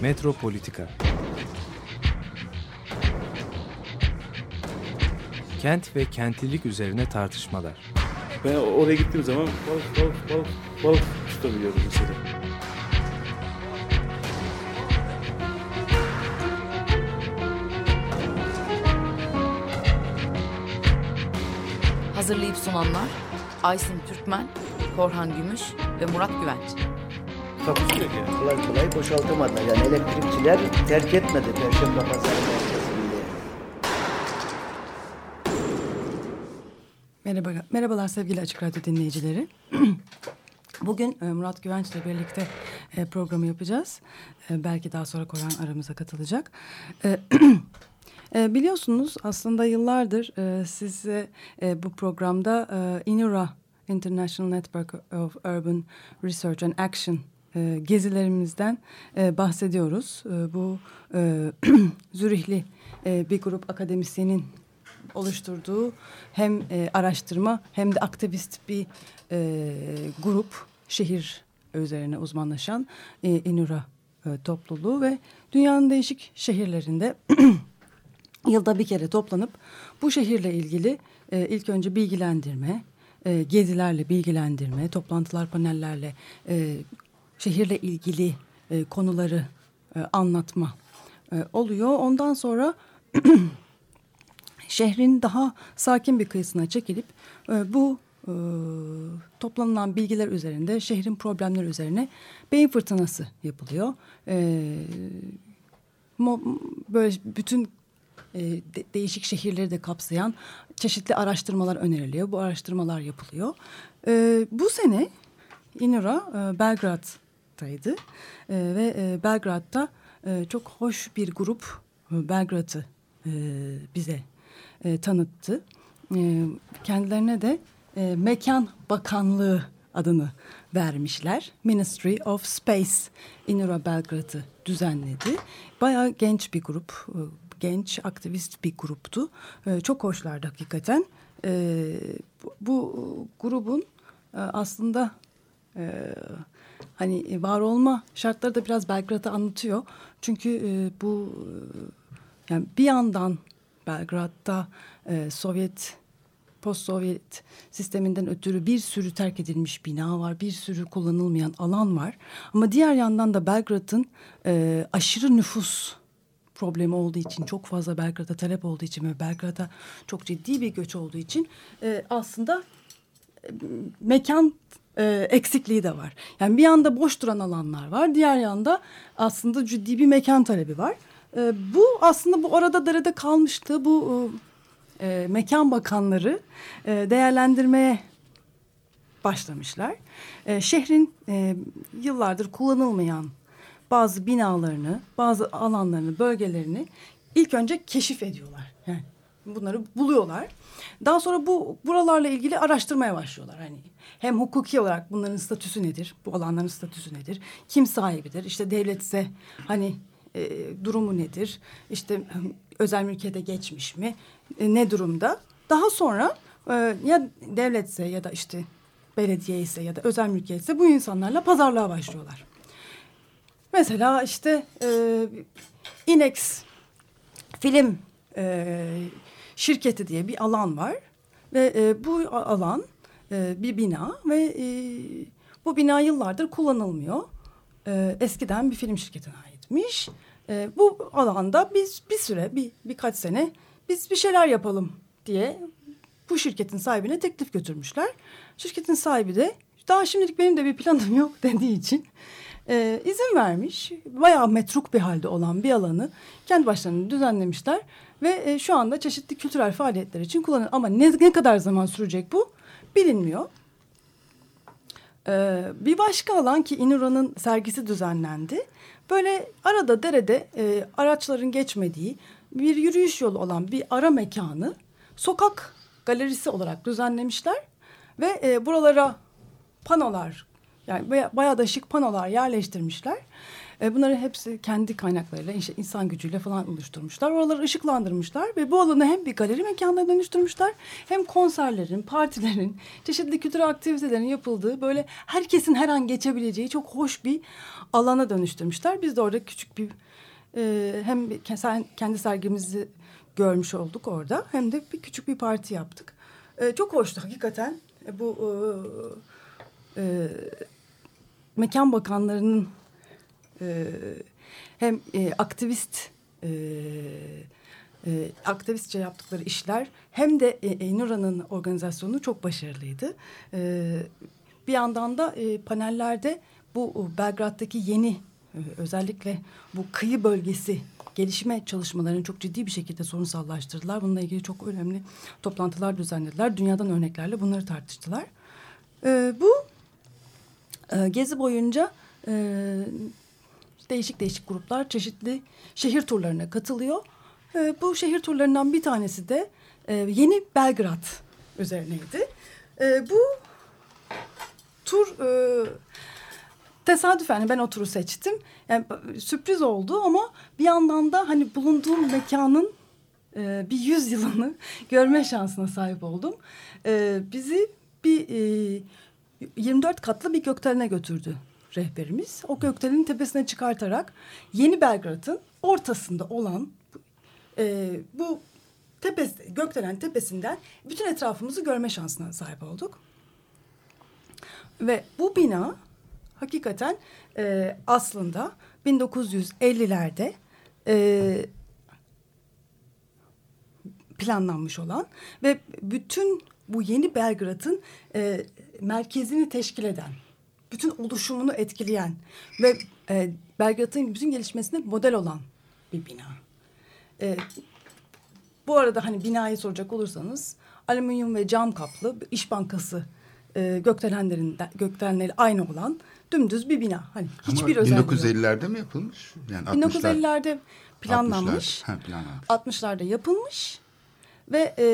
Metropolitika Kent ve kentlilik üzerine tartışmalar. Ben oraya gittiğim zaman balık balık balık balık tutabiliyordum mesela. Hazırlayıp sunanlar Aysin Türkmen, Korhan Gümüş ve Murat Güvenç. Takusu yok yani. kolay kolay boşaltamadılar. Yani elektrikçiler terk etmedi Perşembe Pazarı merkezinde. Merhaba, merhabalar sevgili Açık Radyo dinleyicileri. Bugün e, Murat Güvenç'le birlikte e, programı yapacağız. E, belki daha sonra Koran aramıza katılacak. E, biliyorsunuz aslında yıllardır e, size e, bu programda e, INURA International Network of Urban Research and Action e, gezilerimizden e, bahsediyoruz. E, bu e, Zürihli e, bir grup akademisyenin oluşturduğu hem e, araştırma hem de aktivist bir e, grup şehir üzerine uzmanlaşan e, İNURA e, topluluğu ve dünyanın değişik şehirlerinde yılda bir kere toplanıp bu şehirle ilgili e, ilk önce bilgilendirme, e, gezilerle bilgilendirme, toplantılar, panellerle e, şehirle ilgili e, konuları e, anlatma e, oluyor. Ondan sonra şehrin daha sakin bir kıyısına çekilip e, bu e, toplanılan bilgiler üzerinde şehrin problemleri üzerine beyin fırtınası yapılıyor. E, mo, böyle bütün e, de, değişik şehirleri de kapsayan çeşitli araştırmalar öneriliyor. Bu araştırmalar yapılıyor. E, bu sene İNURA e, Belgrad'daydı e, ve e, Belgrad'da e, çok hoş bir grup e, Belgrad'ı e, bize e, tanıttı. E, kendilerine de e, Mekan Bakanlığı adını vermişler. Ministry of Space İnura Belgrad'ı düzenledi. Bayağı genç bir grup, e, genç aktivist bir gruptu. E, çok hoşlardı hakikaten. Bu, bu grubun aslında hani var olma şartları da biraz Belgrad'ı anlatıyor. Çünkü e, bu e, yani bir yandan Belgrad'da e, Sovyet post-Sovyet sisteminden ötürü bir sürü terk edilmiş bina var, bir sürü kullanılmayan alan var. Ama diğer yandan da Belgrad'ın e, aşırı nüfus problemi olduğu için, çok fazla Belgrad'a talep olduğu için ve Belgrad'a çok ciddi bir göç olduğu için e, aslında e, mekan e, eksikliği de var. Yani bir yanda boş duran alanlar var, diğer yanda aslında ciddi bir mekan talebi var. E, bu aslında bu arada derede kalmıştı. Bu e, mekan bakanları e, değerlendirmeye başlamışlar. E, şehrin e, yıllardır kullanılmayan bazı binalarını, bazı alanlarını, bölgelerini ilk önce keşif ediyorlar. Yani bunları buluyorlar. Daha sonra bu buralarla ilgili araştırmaya başlıyorlar. Hani hem hukuki olarak bunların statüsü nedir? Bu alanların statüsü nedir? Kim sahibidir? İşte devletse hani e, durumu nedir? İşte özel mülkiyete geçmiş mi? E, ne durumda? Daha sonra e, ya devletse ya da işte belediye ise ya da özel mülkiyetse bu insanlarla pazarlığa başlıyorlar. Mesela işte e, Inex film e, şirketi diye bir alan var ve e, bu alan e, bir bina ve e, bu bina yıllardır kullanılmıyor. E, eskiden bir film şirketine aitmiş. E, bu alanda biz bir süre bir birkaç sene biz bir şeyler yapalım diye bu şirketin sahibine teklif götürmüşler. Şirketin sahibi de daha şimdilik benim de bir planım yok dediği için e, izin vermiş. Bayağı metruk bir halde olan bir alanı kendi başlarına düzenlemişler. Ve e, şu anda çeşitli kültürel faaliyetler için kullanılıyor. Ama ne, ne kadar zaman sürecek bu bilinmiyor. Ee, bir başka alan ki İnura'nın sergisi düzenlendi. Böyle arada derede e, araçların geçmediği bir yürüyüş yolu olan bir ara mekanı sokak galerisi olarak düzenlemişler. Ve e, buralara panolar yani baya, bayağı da şık panolar yerleştirmişler. E, bunları hepsi kendi kaynaklarıyla, işte insan gücüyle falan oluşturmuşlar. Oraları ışıklandırmışlar ve bu alanı hem bir galeri mekanına dönüştürmüşler hem konserlerin, partilerin, çeşitli kültürel aktivitelerin yapıldığı böyle herkesin her an geçebileceği çok hoş bir alana dönüştürmüşler. Biz de orada küçük bir e, hem kendi sergimizi görmüş olduk orada hem de bir küçük bir parti yaptık. E, çok hoştu hakikaten. E, bu e, e, mekan bakanlarının e, hem e, aktivist e, e, aktivistçe yaptıkları işler hem de e, Enura'nın organizasyonu çok başarılıydı. E, bir yandan da e, panellerde bu e, Belgrad'daki yeni e, özellikle bu kıyı bölgesi gelişme çalışmalarını çok ciddi bir şekilde sorunsallaştırdılar. Bununla ilgili çok önemli toplantılar düzenlediler. Dünyadan örneklerle bunları tartıştılar. E, bu e, gezi boyunca e, değişik değişik gruplar çeşitli şehir turlarına katılıyor. E, bu şehir turlarından bir tanesi de e, yeni Belgrad üzerineydi. E, bu tur e, tesadüfen ben o turu seçtim. Yani sürpriz oldu ama bir yandan da hani bulunduğum mekanın e, bir yüz yılını görme şansına sahip oldum. E, bizi bir e, 24 katlı bir gökdelene götürdü rehberimiz. O gökdelenin tepesine çıkartarak Yeni Belgrad'ın ortasında olan e, bu tepesi, gökdelen tepesinden bütün etrafımızı görme şansına sahip olduk. Ve bu bina hakikaten e, aslında 1950'lerde e, planlanmış olan ve bütün bu yeni Belgrad'ın e, merkezini teşkil eden, bütün oluşumunu etkileyen ve e, Belgrad'ın bütün gelişmesine model olan bir bina. E, bu arada hani binayı soracak olursanız alüminyum ve cam kaplı iş bankası e, gökdelenlerinden gökdelenleri aynı olan dümdüz bir bina. Hani hiçbir özelliği yok. 1950'lerde mi yapılmış? Yani 60'lar. 1950'lerde planlanmış. 60'lar. Ha, planlanmış. 60'larda yapılmış ve e,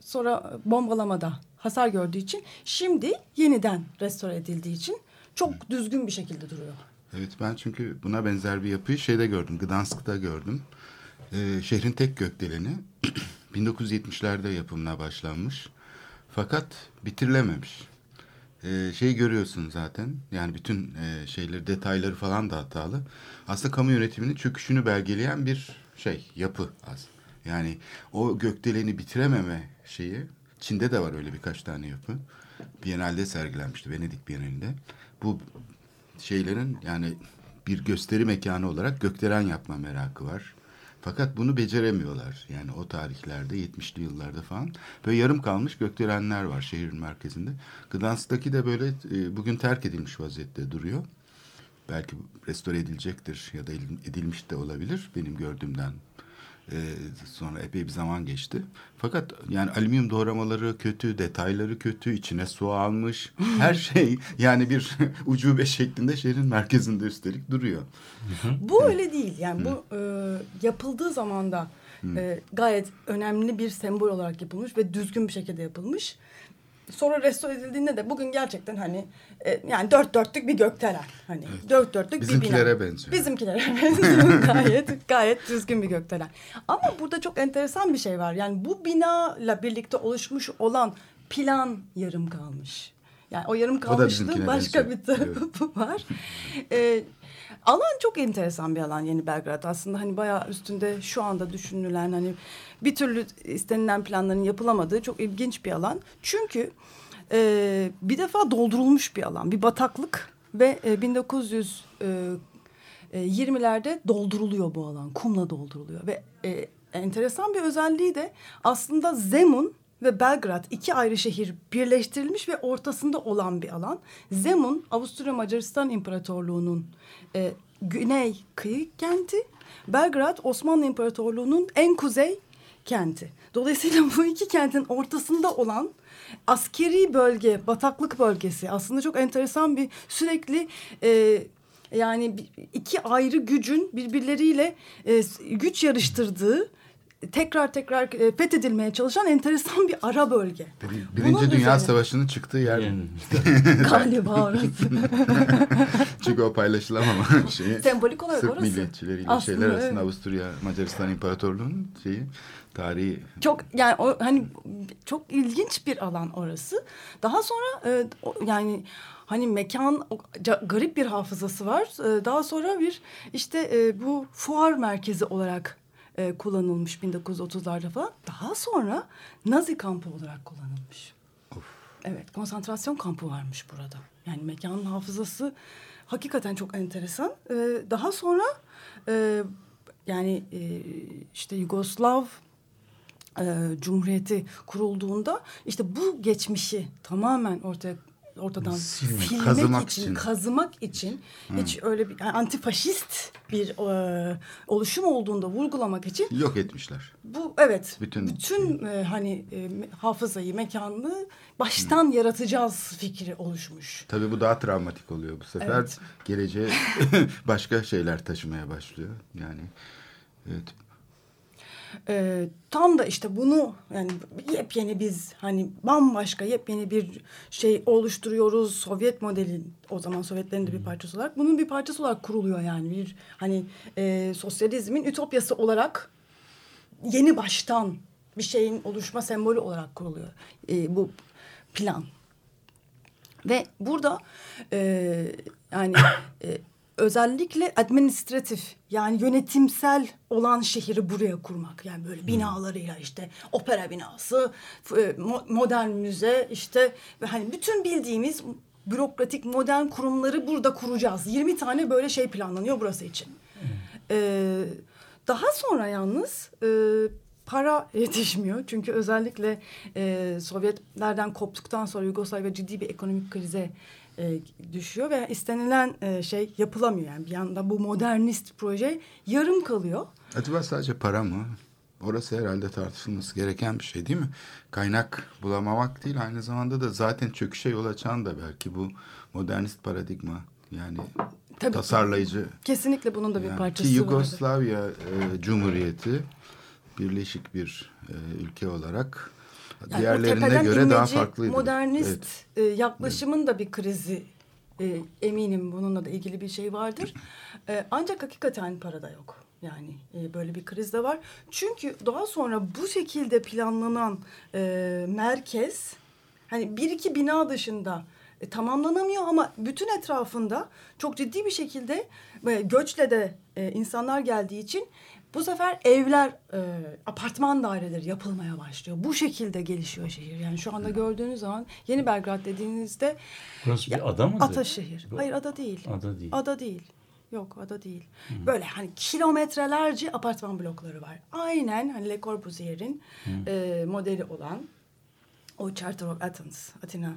sonra bombalamada hasar gördüğü için şimdi yeniden restore edildiği için çok düzgün bir şekilde duruyor. Evet ben çünkü buna benzer bir yapıyı şeyde gördüm. Gdansk'ta gördüm. Ee, şehrin tek gökdeleni 1970'lerde yapımına başlanmış. Fakat bitirilememiş. Ee, şey görüyorsun zaten. Yani bütün e, şeyleri, detayları falan da hatalı. Aslında kamu yönetiminin çöküşünü belgeleyen bir şey, yapı az. Yani o gökdeleni bitirememe şeyi. Çin'de de var öyle birkaç tane yapı. Biennale'de sergilenmişti, Venedik Bienalinde. Bu şeylerin yani bir gösteri mekanı olarak gökdelen yapma merakı var. Fakat bunu beceremiyorlar. Yani o tarihlerde 70'li yıllarda falan böyle yarım kalmış gökdelenler var şehrin merkezinde. Gdansk'taki de böyle e, bugün terk edilmiş vaziyette duruyor. Belki restore edilecektir ya da edilmiş de olabilir benim gördüğümden. E, sonra epey bir zaman geçti. Fakat yani alüminyum doğramaları kötü, detayları kötü, içine su almış. Her şey yani bir ucube şeklinde şehrin merkezinde üstelik duruyor. Bu öyle değil. Yani bu e, yapıldığı zaman da e, gayet önemli bir sembol olarak yapılmış ve düzgün bir şekilde yapılmış. Sonra restore edildiğinde de bugün gerçekten hani e, yani dört dörtlük bir gökdelen. Hani dört dörtlük bir bina. Bizimkilere benziyor. Bizimkilere benziyor. gayet gayet düzgün bir gökdelen. Ama burada çok enteresan bir şey var. Yani bu binayla birlikte oluşmuş olan plan yarım kalmış. Yani o yarım kalmışlığı başka bir benziyor. tarafı var. Ee, alan çok enteresan bir alan Yeni Belgrad. Aslında hani bayağı üstünde şu anda düşünülen hani bir türlü istenilen planların yapılamadığı çok ilginç bir alan. Çünkü e, bir defa doldurulmuş bir alan. Bir bataklık ve e, 1900 e, e, 20'lerde dolduruluyor bu alan. Kumla dolduruluyor ve e, enteresan bir özelliği de aslında Zemun ve Belgrad iki ayrı şehir birleştirilmiş ve ortasında olan bir alan. Zemun Avusturya Macaristan İmparatorluğu'nun e, güney kıyı kenti. Belgrad Osmanlı İmparatorluğu'nun en kuzey kenti. Dolayısıyla bu iki kentin ortasında olan askeri bölge, bataklık bölgesi aslında çok enteresan bir sürekli e, yani iki ayrı gücün birbirleriyle e, güç yarıştırdığı tekrar tekrar e, fethedilmeye çalışan enteresan bir ara bölge. Bir- Birinci Bunun Dünya üzerine- Savaşı'nın çıktığı yer. Yani, Galiba orası. Çünkü o paylaşılamama şeyi. Sembolik olarak Sırp orası. milliyetçileriyle Aslında şeyler arasında evet. Avusturya Macaristan İmparatorluğu'nun şeyi tarihi Çok yani o hani çok ilginç bir alan orası. Daha sonra e, o- yani hani mekan garip bir hafızası var. E, daha sonra bir işte e, bu fuar merkezi olarak e, kullanılmış 1930'larda falan. Daha sonra Nazi kampı olarak kullanılmış. Evet, konsantrasyon kampı varmış burada. Yani mekanın hafızası hakikaten çok enteresan. Ee, daha sonra e, yani e, işte Yugoslav e, Cumhuriyeti kurulduğunda işte bu geçmişi tamamen ortaya ortadan Silmek, silmek kazımak için, için. kazımak için hiç öyle bir yani antifaşist bir e, oluşum olduğunda vurgulamak için yok etmişler. bu evet Bütün- bütün, e, hani e, hafızayı mekanını baştan yaratacağız fikri oluşmuş. Tabii bu daha travmatik oluyor bu sefer. Evet. Geleceğe başka şeyler taşımaya başlıyor. Yani evet. E, tam da işte bunu yani yepyeni biz hani bambaşka yepyeni bir şey oluşturuyoruz. Sovyet modeli o zaman Sovyetlerin de bir parçası olarak bunun bir parçası olarak kuruluyor yani bir hani e, sosyalizmin ütopyası olarak yeni baştan bir şeyin oluşma sembolü olarak kuruluyor e, bu plan. Ve burada e, yani e, özellikle administratif yani yönetimsel olan şehri buraya kurmak. Yani böyle binalarıyla işte opera binası, e, mo- modern müze işte ve hani bütün bildiğimiz bürokratik modern kurumları burada kuracağız. 20 tane böyle şey planlanıyor burası için. Ee, daha sonra yalnız e, para yetişmiyor. Çünkü özellikle e, Sovyetlerden koptuktan sonra Yugoslavya ciddi bir ekonomik krize e, düşüyor ve istenilen e, şey yapılamıyor. Yani bir yanda bu modernist proje yarım kalıyor. Acaba sadece para mı? Orası herhalde tartışılması gereken bir şey değil mi? Kaynak bulamamak değil aynı zamanda da zaten çöküşe yol açan da belki bu modernist paradigma. Yani Tabii. tasarlayıcı. Kesinlikle bunun da bir Yani parçası ki vardı. Yugoslavya e, Cumhuriyeti birleşik bir e, ülke olarak Yani diğerlerine göre daha farklıydı. Modernist Evet. e, yaklaşımın da bir krizi e, eminim bununla da ilgili bir şey vardır. E, ancak hakikaten parada yok. Yani e, böyle bir kriz de var. Çünkü daha sonra bu şekilde planlanan e, merkez hani bir iki bina dışında e, tamamlanamıyor ama bütün etrafında çok ciddi bir şekilde e, göçle de e, insanlar geldiği için bu sefer evler, e, apartman daireleri yapılmaya başlıyor. Bu şekilde gelişiyor şehir. Yani şu anda gördüğünüz zaman Yeni Belgrad dediğinizde burası ya, bir ada mıdır? Ataşehir. Bu- Hayır ada değil. Ada değil. Ada değil. Yok ada değil. Böyle hani kilometrelerce apartman blokları var. Aynen hani Le Corbusier'in e, modeli olan o Charter of Athens, Atina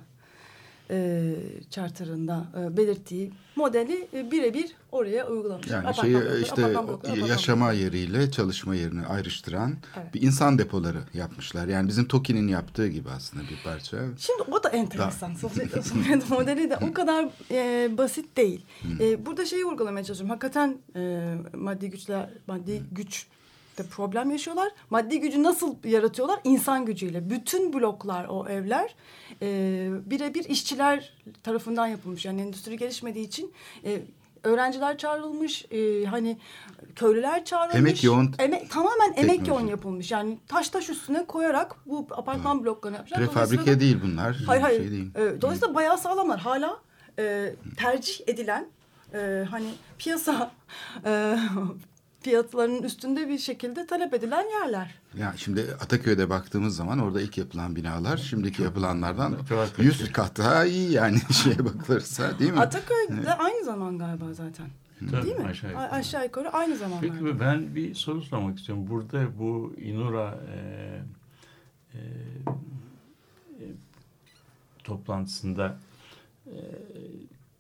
e, charter'ında e, belirttiği modeli e, birebir oraya uygulamış. Yani Apartman şeyi blokları, işte apartman blokları, apartman yaşama yeriyle çalışma yerini ayrıştıran Evet. bir insan depoları yapmışlar. Yani bizim TOKİ'nin yaptığı gibi aslında bir parça. Şimdi o da enteresan. Sovyet, Sovyet modeli de o kadar e, basit değil. E, burada şeyi vurgulamaya çalışıyorum. Hakikaten e, maddi güçler, maddi güç de problem yaşıyorlar. Maddi gücü nasıl yaratıyorlar? İnsan gücüyle. Bütün bloklar, o evler e, birebir işçiler tarafından yapılmış. Yani endüstri gelişmediği için e, öğrenciler çağrılmış, e, hani köylüler çağrılmış. Emek yoğun Emek- tamamen emek yoğun yapılmış. Yani taş taş üstüne koyarak bu apartman bloklarını yapmışlar. Prefabrike değil bunlar. Hayır hayır. Şey değil. Ee, dolayısıyla bayağı sağlamlar. Hala e, tercih edilen e, hani piyasa e, fiyatlarının üstünde bir şekilde talep edilen yerler. Ya şimdi Ataköy'de baktığımız zaman orada ilk yapılan binalar şimdiki yapılanlardan Çok 100 kat daha iyi yani şeye bakılırsa değil mi? Ataköy'de aynı zaman galiba zaten. Tabii, Değil mi? aşağı yukarı. A- aşağı yukarı aynı zamanlarda. Peki ben bir soru sormak istiyorum. Burada bu İNURA e, e, e, toplantısında e,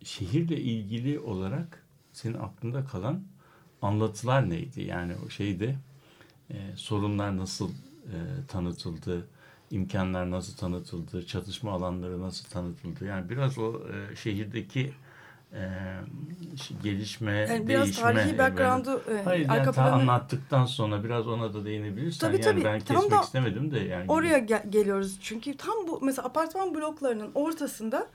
şehirle ilgili olarak senin aklında kalan anlatılar neydi? Yani o şeyde e, sorunlar nasıl e, tanıtıldı, imkanlar nasıl tanıtıldı, çatışma alanları nasıl tanıtıldı? Yani biraz o e, şehirdeki e, gelişme, Yani biraz değişme. tarihi e, background'u, e, Hayır arka yani planı- anlattıktan sonra biraz ona da değinebilirsen. Tabii, yani tabii. ben Tam kesmek da istemedim de yani. Oraya gel- geliyoruz çünkü tam bu mesela apartman bloklarının ortasında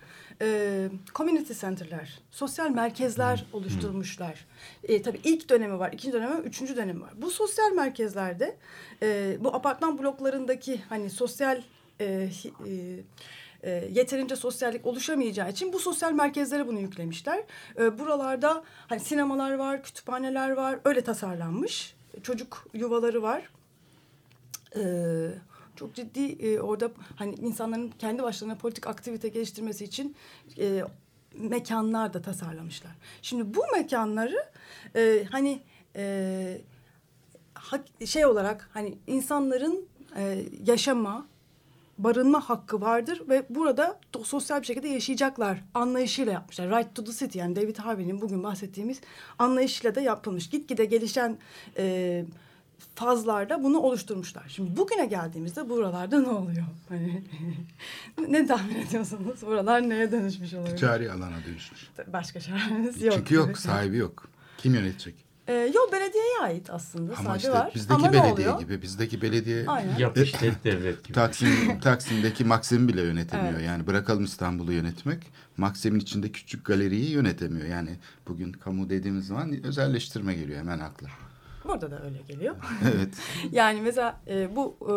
e, community center'lar, sosyal merkezler oluşturmuşlar. E, tabii ilk dönemi var, ikinci dönemi var, üçüncü dönemi var. Bu sosyal merkezlerde e, bu apartman bloklarındaki hani sosyal e, e, e, yeterince sosyallik oluşamayacağı için bu sosyal merkezlere bunu yüklemişler. E, buralarda hani sinemalar var, kütüphaneler var, öyle tasarlanmış. Çocuk yuvaları var. Ee, çok ciddi e, orada hani insanların kendi başlarına politik aktivite geliştirmesi için e, mekanlar da tasarlamışlar. Şimdi bu mekanları e, hani e, hak- şey olarak hani insanların e, yaşama, barınma hakkı vardır ve burada sosyal bir şekilde yaşayacaklar anlayışıyla yapmışlar. Right to the city yani David Harvey'nin bugün bahsettiğimiz anlayışıyla da yapılmış. Gitgide gelişen e, fazlarda bunu oluşturmuşlar. Şimdi bugüne geldiğimizde buralarda ne oluyor? Hani ne tahmin ediyorsunuz? Buralar neye dönüşmüş olabilir? Ticari alana dönüşmüş. Başka çaremiz yok. Çünkü yok, sahibi yok. Kim yönetecek? Ee, yok belediyeye ait aslında. Ama sahibi işte var. bizdeki Ama ne belediye gibi. Bizdeki belediye Aynen. Yap işlet devlet gibi. Taksim Taksim'deki Maksim'i bile yönetemiyor. Evet. Yani bırakalım İstanbul'u yönetmek. Maksim'in içinde küçük galeriyi yönetemiyor. Yani bugün kamu dediğimiz zaman özelleştirme geliyor hemen akla. Burada da öyle geliyor. evet. Yani mesela e, bu e,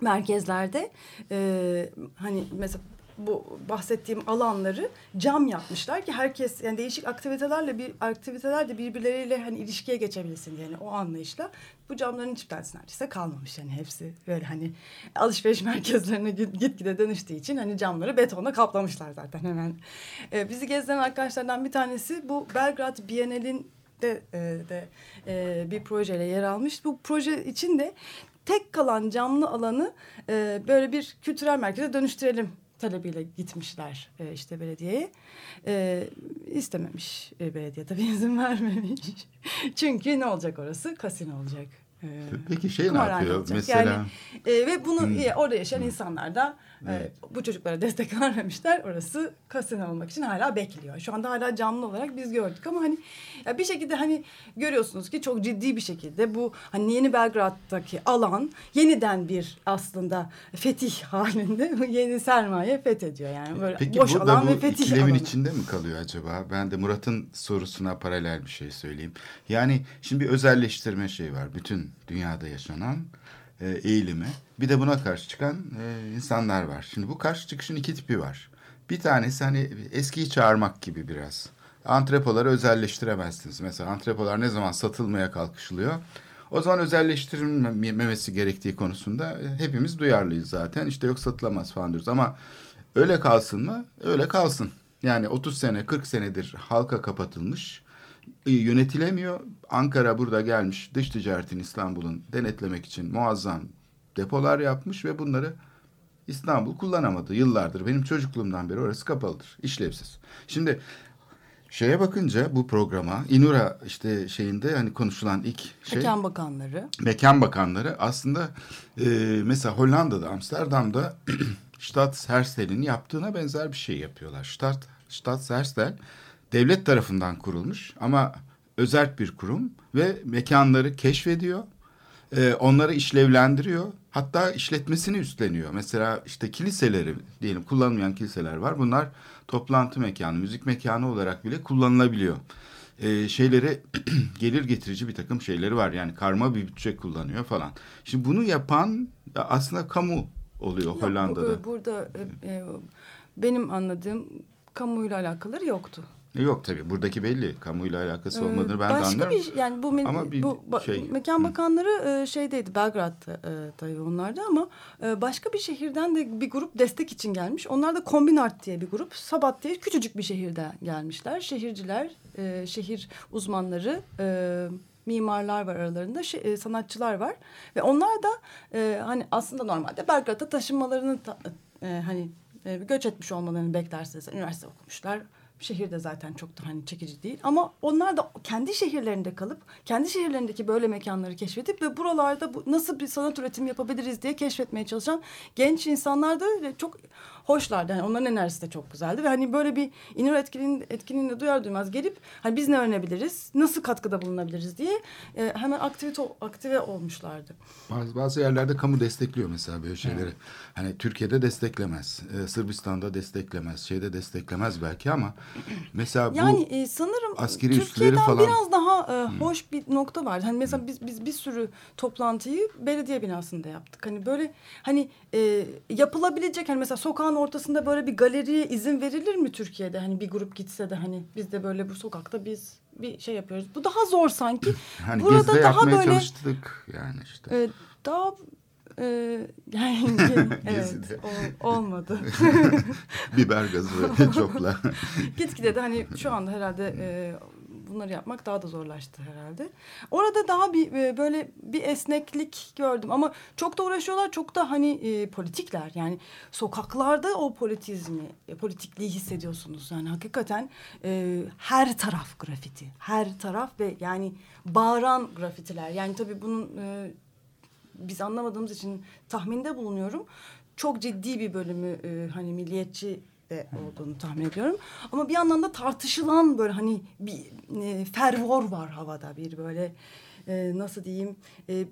merkezlerde e, hani mesela bu bahsettiğim alanları cam yapmışlar ki herkes yani değişik aktivitelerle bir aktivitelerle birbirleriyle hani ilişkiye geçebilsin yani o anlayışla bu camların hiçbir tanesi neredeyse kalmamış yani hepsi böyle hani alışveriş merkezlerine git- gitgide dönüştüğü için hani camları betonla kaplamışlar zaten hemen. E, bizi gezdiren arkadaşlardan bir tanesi bu Belgrad Bienal'in de, e, de e, bir projeyle yer almış. Bu proje için de tek kalan camlı alanı e, böyle bir kültürel merkeze dönüştürelim talebiyle gitmişler e, işte belediyeye. E, istememiş e, belediye tabii izin vermemiş. Çünkü ne olacak orası? Kasino olacak. E, Peki şey ne yapıyor? olacak. Mesela Yani, e, ve bunu Hmm. e, orada yaşayan insanlar da e, Evet. bu çocuklara destek vermemişler. Orası kasino olmak için hala bekliyor. Şu anda hala canlı olarak biz gördük ama hani ya bir şekilde hani görüyorsunuz ki çok ciddi bir şekilde bu hani yeni Belgrad'daki alan yeniden bir aslında fetih halinde yeni sermaye fethediyor yani böyle Peki boş alan bu ve fetih ikilemin alanı. içinde mi kalıyor acaba? Ben de Murat'ın sorusuna paralel bir şey söyleyeyim. Yani şimdi bir özelleştirme şey var. Bütün dünyada yaşanan e, eğilimi. Bir de buna karşı çıkan e, insanlar var. Şimdi bu karşı çıkışın iki tipi var. Bir tanesi hani eskiyi çağırmak gibi biraz. Antrepoları özelleştiremezsiniz. Mesela antrepolar ne zaman satılmaya kalkışılıyor? O zaman özelleştirilmemesi gerektiği konusunda e, hepimiz duyarlıyız zaten. İşte yok satılamaz falan diyoruz ama öyle kalsın mı? Öyle kalsın. Yani 30 sene 40 senedir halka kapatılmış yönetilemiyor. Ankara burada gelmiş dış ticaretin İstanbul'un denetlemek için muazzam depolar yapmış ve bunları İstanbul kullanamadı yıllardır. Benim çocukluğumdan beri orası kapalıdır, işlevsiz. Şimdi şeye bakınca bu programa İnura işte şeyinde hani konuşulan ilk şey Mekan bakanları. mekan bakanları aslında e, mesela Hollanda'da Amsterdam'da Stadshelstel'in yaptığına benzer bir şey yapıyorlar. Stad, Stadshelstel devlet tarafından kurulmuş ama özerk bir kurum ve mekanları keşfediyor. e, onları işlevlendiriyor. Hatta işletmesini üstleniyor. Mesela işte kiliseleri diyelim kullanılmayan kiliseler var. Bunlar toplantı mekanı, müzik mekanı olarak bile kullanılabiliyor. E, şeyleri gelir getirici bir takım şeyleri var. Yani karma bir bütçe kullanıyor falan. Şimdi bunu yapan aslında kamu oluyor Yok, Hollanda'da. bu- burada e, e, benim anladığım kamuyla alakaları yoktu. Yok tabii buradaki belli. Kamuyla alakası Ee, olmadığını ben de Başka anlıyorum. bir yani bu Ama bir bu şey- mekan bakanları e, şeydeydi Belgrad'da e, tabii onlarda ama e, başka bir şehirden de bir grup destek için gelmiş. Onlar da Kombinart diye bir grup. Sabat diye küçücük bir şehirden gelmişler. Şehirciler, e, şehir uzmanları, e, mimarlar var aralarında, şe- e, sanatçılar var ve onlar da e, hani aslında normalde Belgrad'a taşınmalarını ta- e, hani e, göç etmiş olmalarını beklersiniz. Üniversite okumuşlar. Şehir de zaten çok da hani çekici değil. Ama onlar da kendi şehirlerinde kalıp kendi şehirlerindeki böyle mekanları keşfedip ve buralarda bu, nasıl bir sanat üretimi yapabiliriz diye keşfetmeye çalışan genç insanlar da öyle çok hoşlardı. Yani onların enerjisi de çok güzeldi ve hani böyle bir İnönü etkinliğini, etkinliğini duyar duymaz gelip hani biz ne öğrenebiliriz, nasıl katkıda bulunabiliriz diye e, hemen aktivite aktive olmuşlardı. Bazı, bazı yerlerde kamu destekliyor mesela böyle şeyleri. Hani Türkiye'de desteklemez. Ee, Sırbistan'da desteklemez. Şeyde desteklemez belki ama mesela bu Yani e, sanırım askeri Türkiye'den falan- Hmm. biraz daha e, hoş bir nokta var. Hani mesela biz biz bir sürü toplantıyı belediye binasında yaptık. Hani böyle hani e, yapılabilecek hani mesela sokağın ortasında böyle bir galeriye izin verilir mi Türkiye'de? Hani bir grup gitse de hani biz de böyle bu sokakta biz bir şey yapıyoruz. Bu daha zor sanki. hani Burada daha böyle çalıştık yani işte. e, daha e, yani evet Gezide. o- olmadı. Biber gazı ve çopla. Gitgide de hani şu anda herhalde e, bunları yapmak daha da zorlaştı herhalde. Orada daha bir e, böyle bir esneklik gördüm ama çok da uğraşıyorlar çok da hani e, politikler yani sokaklarda o politizmi e, politikliği hissediyorsunuz yani hakikaten e, her taraf grafiti her taraf ve yani bağıran grafitiler yani tabii bunun e, biz anlamadığımız için tahminde bulunuyorum. Çok ciddi bir bölümü e, hani milliyetçi de olduğunu tahmin ediyorum. Ama bir yandan da tartışılan böyle hani bir e, fervor var havada bir böyle e, nasıl diyeyim e,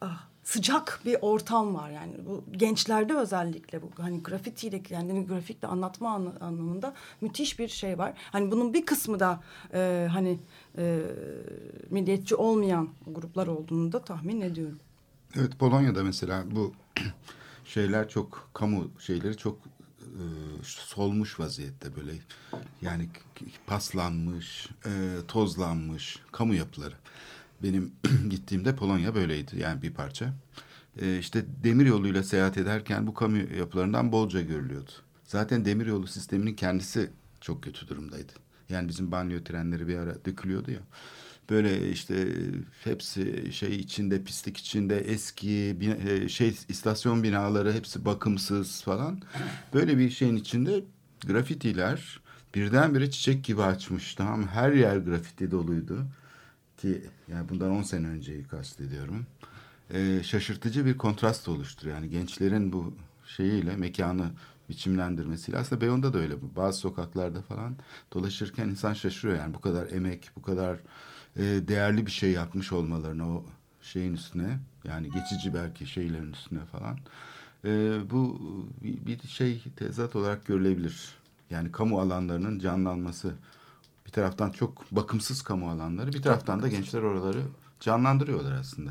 ah, sıcak bir ortam var yani bu gençlerde özellikle bu hani grafitiyle kendini grafikle anlatma anla- anlamında müthiş bir şey var. Hani bunun bir kısmı da e, hani e, milliyetçi olmayan gruplar olduğunu da tahmin ediyorum. Evet Polonya'da mesela bu şeyler çok kamu şeyleri çok e, solmuş vaziyette böyle yani paslanmış, e, tozlanmış kamu yapıları. Benim gittiğimde Polonya böyleydi yani bir parça. E, işte demir yoluyla seyahat ederken bu kamu yapılarından bolca görülüyordu. Zaten demir yolu sisteminin kendisi çok kötü durumdaydı. Yani bizim banyo trenleri bir ara dökülüyordu ya. Böyle işte hepsi şey içinde pislik içinde eski bina- e, şey istasyon binaları hepsi bakımsız falan. Böyle bir şeyin içinde grafitiler birdenbire çiçek gibi açmış. Tamam her yer grafiti doluydu ki yani bundan 10 sene önceyi kastediyorum. Ee, şaşırtıcı bir kontrast oluşturuyor. Yani gençlerin bu şeyiyle mekanı biçimlendirmesiyle aslında Beyoğlu'nda da öyle. Bazı sokaklarda falan dolaşırken insan şaşırıyor yani bu kadar emek, bu kadar e, değerli bir şey yapmış olmalarına o şeyin üstüne yani geçici belki şeylerin üstüne falan. E, bu bir, bir şey tezat olarak görülebilir. Yani kamu alanlarının canlanması. Bir taraftan çok bakımsız kamu alanları, bir taraftan da gençler oraları canlandırıyorlar aslında.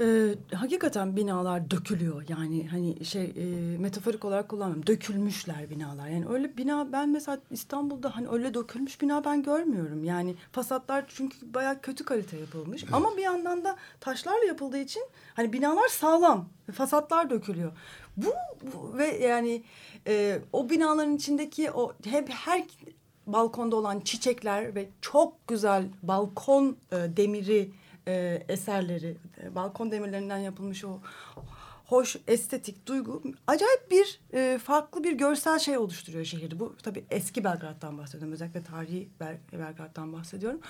Ee, hakikaten binalar dökülüyor. Yani hani şey e, metaforik olarak kullanmıyorum. Dökülmüşler binalar. Yani öyle bina ben mesela İstanbul'da hani öyle dökülmüş bina ben görmüyorum. Yani fasatlar çünkü bayağı kötü kalite yapılmış. Ama bir yandan da taşlarla yapıldığı için hani binalar sağlam fasatlar dökülüyor. Bu, bu ve yani e, o binaların içindeki o hep her balkonda olan çiçekler ve çok güzel balkon e, demiri e, eserleri, e, balkon demirlerinden yapılmış o hoş estetik duygu acayip bir e, farklı bir görsel şey oluşturuyor şehirde. Bu tabii eski Belgrad'dan bahsediyorum. Özellikle tarihi Bel Belgrad'dan bahsediyorum.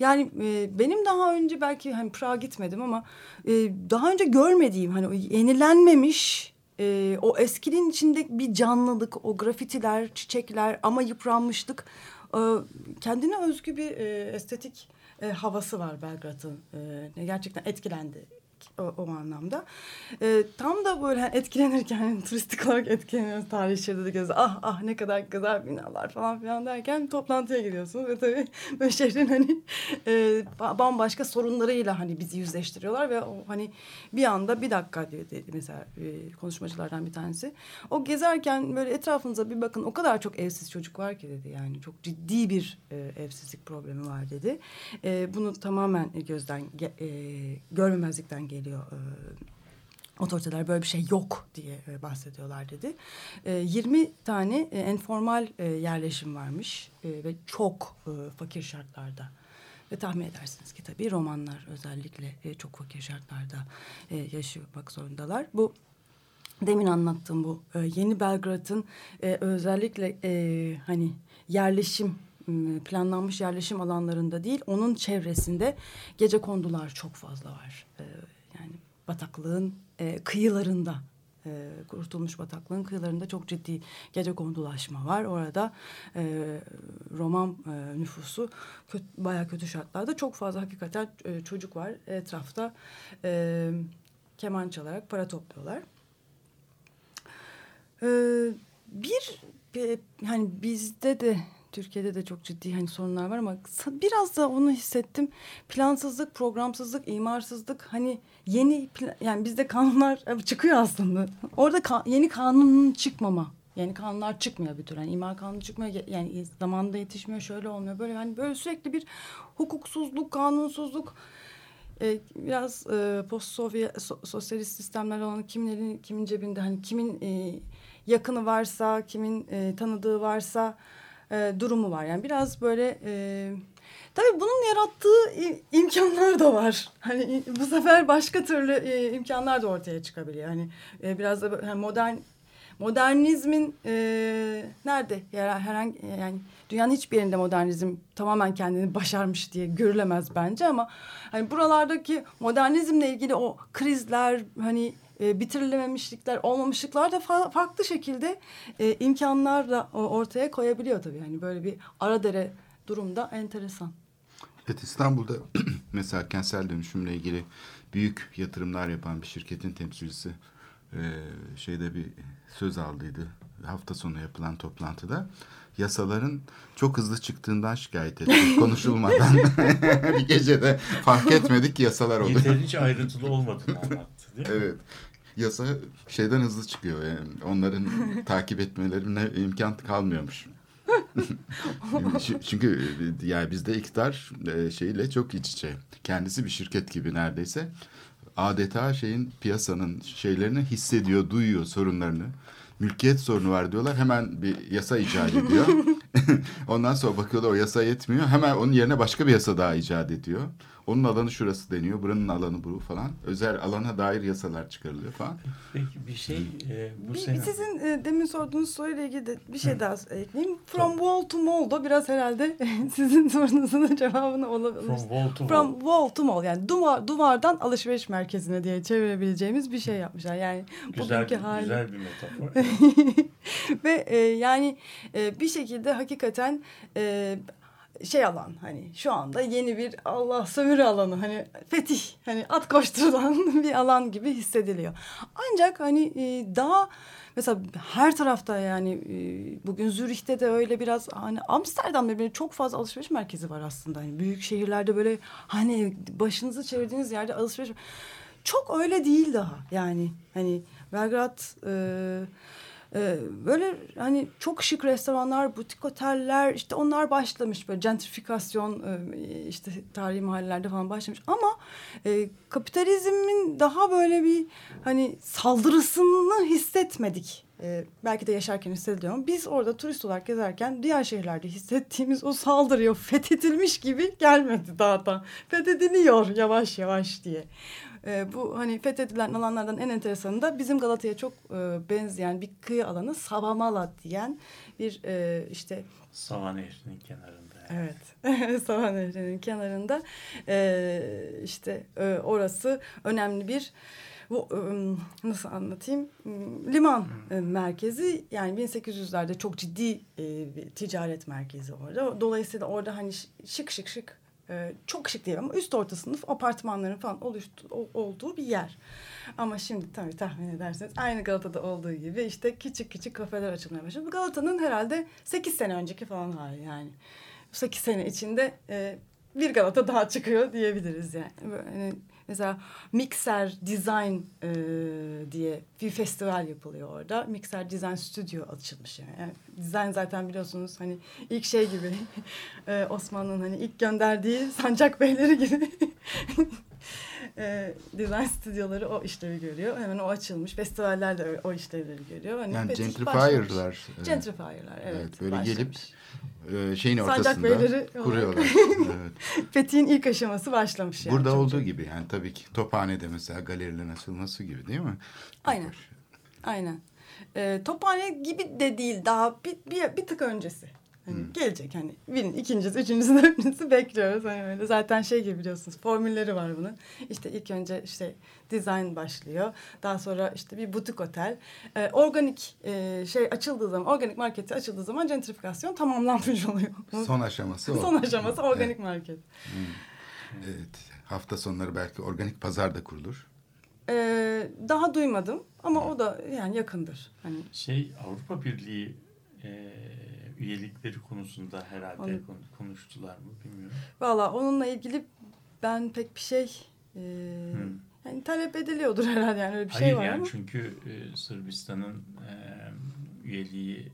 Yani e, benim daha önce belki hani Prag'a gitmedim ama e, daha önce görmediğim hani o yenilenmemiş e, o eskinin içinde bir canlılık, o grafitiler, çiçekler ama yıpranmışlık e, kendine özgü bir e, estetik e, havası var Belgrad'ın. E, gerçekten etkilendi o, o anlamda. E, tam da böyle etkilenirken hani turistik olarak etkileniyoruz tarihi şehirde de geziyoruz. Ah ah ne kadar güzel binalar falan filan derken toplantıya giriyorsunuz ve tabii böyle şehrin hani e, ba- bambaşka sorunlarıyla hani bizi yüzleştiriyorlar ve o hani bir anda bir dakika diyor dedi mesela e, konuşmacılardan bir tanesi. O gezerken böyle etrafınıza bir bakın o kadar çok evsiz çocuk var ki dedi yani çok ciddi bir e, evsizlik problemi var dedi. E, bunu tamamen gözden e, görmemezlikten geliyor. E, otoriteler böyle bir şey yok diye bahsediyorlar dedi. E, 20 tane e, enformal yerleşim varmış ve çok fakir şartlarda. Ve tahmin edersiniz ki tabii romanlar özellikle çok fakir şartlarda e, yaşamak zorundalar. Bu demin anlattığım bu yeni Belgrad'ın özellikle hani yerleşim planlanmış yerleşim alanlarında değil onun çevresinde gece kondular çok fazla var. E, bataklığın e, kıyılarında e, Kurtulmuş Bataklığı'nın kıyılarında çok ciddi gece kondulaşma var. Orada e, Roman e, nüfusu kötü, bayağı kötü şartlarda. Çok fazla hakikaten e, çocuk var etrafta e, keman çalarak para topluyorlar. E, bir, bir hani bizde de Türkiye'de de çok ciddi hani sorunlar var ama biraz da onu hissettim. Plansızlık, programsızlık, imarsızlık hani yeni yani bizde kanunlar çıkıyor aslında. Orada ka yeni kanunun çıkmama. Yani kanunlar çıkmıyor bir tür. Yani imar kanunu çıkmıyor. Yani zamanında yetişmiyor. Şöyle olmuyor. Böyle hani böyle sürekli bir hukuksuzluk, kanunsuzluk e, biraz e, post sovyet so, sosyalist sistemler olan kimlerin kimin cebinde hani kimin e, yakını varsa, kimin e, tanıdığı varsa e, durumu var. Yani biraz böyle e, tabii bunun yarattığı imkanlar da var. Hani bu sefer başka türlü e, imkanlar da ortaya çıkabiliyor. Hani e, biraz da yani modern modernizmin e, nerede herhangi yani dünyanın hiçbir yerinde modernizm tamamen kendini başarmış diye görülemez bence ama hani buralardaki modernizmle ilgili o krizler hani e, bitirilememişlikler, olmamışlıklar da fa farklı şekilde e, imkanlar da ortaya koyabiliyor tabii. Yani böyle bir ara dere durumda enteresan. Evet İstanbul'da mesela kentsel dönüşümle ilgili büyük yatırımlar yapan bir şirketin temsilcisi e, şeyde bir söz aldıydı hafta sonu yapılan toplantıda yasaların çok hızlı çıktığından şikayet etti konuşulmadan bir gecede fark etmedik ki yasalar oldu. Yeterince ayrıntılı olmadığını anlattı değil mi? Evet yasa şeyden hızlı çıkıyor. Yani onların takip etmelerine imkan kalmıyormuş. Çünkü yani bizde iktidar e, şeyle çok iç içe. Kendisi bir şirket gibi neredeyse. Adeta şeyin piyasanın şeylerini hissediyor, duyuyor sorunlarını. Mülkiyet sorunu var diyorlar. Hemen bir yasa icat ediyor. Ondan sonra bakıyorlar o yasa yetmiyor. Hemen onun yerine başka bir yasa daha icat ediyor. Onun alanı şurası deniyor. Buranın alanı bu falan. Özel alana dair yasalar çıkarılıyor falan. Peki bir şey e, bu bir, sene... Sizin e, demin sorduğunuz soruyla ilgili de bir şey Hı. daha ekleyeyim. From wall to mall da biraz herhalde sizin sorunuzun cevabını olabilir. From wall to From wall. wall to mall yani duvar, duvardan alışveriş merkezine diye çevirebileceğimiz bir şey yapmışlar. Yani güzel, bugünkü hali. Güzel bir metafor. Ve e, yani e, bir şekilde hakikaten e, şey alan hani şu anda yeni bir Allah sömürü alanı hani fetih hani at koşturulan bir alan gibi hissediliyor. Ancak hani e, daha mesela her tarafta yani e, bugün Zürih'te de öyle biraz hani Amsterdam'da böyle çok fazla alışveriş merkezi var aslında. Hani büyük şehirlerde böyle hani başınızı çevirdiğiniz yerde alışveriş çok öyle değil daha yani hani Belgrad e, ee, böyle hani çok şık restoranlar, butik oteller işte onlar başlamış böyle gentrifikasyon e, işte tarihi mahallelerde falan başlamış ama e, kapitalizmin daha böyle bir hani saldırısını hissetmedik. E, belki de yaşarken hissediyorum. Biz orada turist olarak gezerken diğer şehirlerde hissettiğimiz o saldırıyor fethedilmiş gibi gelmedi daha da. Fethediliyor yavaş yavaş diye. E, bu hani fethedilen alanlardan en enteresanı da bizim Galata'ya çok e, benzeyen bir kıyı alanı Savamala diyen bir e, işte... Sava Nehri'nin kenarında. Yani. Evet, Sava Nehri'nin kenarında e, işte e, orası önemli bir bu nasıl anlatayım liman hmm. merkezi yani 1800'lerde çok ciddi bir ticaret merkezi orada. Dolayısıyla orada hani şık şık şık e, çok şık değil ama üst orta sınıf apartmanların falan oluştu, olduğu bir yer. Ama şimdi tabii tahmin ederseniz aynı Galata'da olduğu gibi işte küçük küçük kafeler açılmaya başladı. Bu Galata'nın herhalde sekiz sene önceki falan hali yani. sekiz sene içinde e, bir Galata daha çıkıyor diyebiliriz yani. Böyle, Mesela Mixer Design e, diye bir festival yapılıyor orada. Mixer Design Studio açılmış yani. yani design zaten biliyorsunuz hani ilk şey gibi e, Osmanlı'nın hani ilk gönderdiği sancak beyleri gibi e, design stüdyoları o işlevi görüyor. Hemen o açılmış. Festivaller de o işlevleri görüyor. Hani yani gentrifier'lar. Gentrifier'lar evet. evet böyle başlamış. gelip e, şeyin ortasında kuruyorlar. evet. Fethi'nin ilk aşaması başlamış yani. Burada olduğu gibi yani tabii ki Tophane'de mesela galerilerin açılması gibi değil mi? Aynen. Aynen. E, tophane gibi de değil daha bir, bir, bir tık öncesi. Hani Hmm. gelecek hani birinin ikincisi, üçüncüsü, dördüncüsü bekliyoruz. Hani öyle zaten şey gibi biliyorsunuz formülleri var bunun. İşte ilk önce işte design başlıyor. Daha sonra işte bir butik otel. Ee, organik e, şey açıldığı zaman, organik marketi açıldığı zaman gentrifikasyon tamamlanmış oluyor. Son aşaması o. Son aşaması organik Evet. market. Evet. Hafta sonları belki organik pazar da kurulur. Ee, daha duymadım ama o da yani yakındır. Hani Şey Avrupa Birliği e, üyelikleri konusunda herhalde Onu- kon- konuştular mı bilmiyorum. Valla onunla ilgili ben pek bir şey e, Hı. yani talep ediliyordur herhalde yani öyle bir Hayır şey var yani ama. çünkü e, Sırbistan'ın e, üyeliği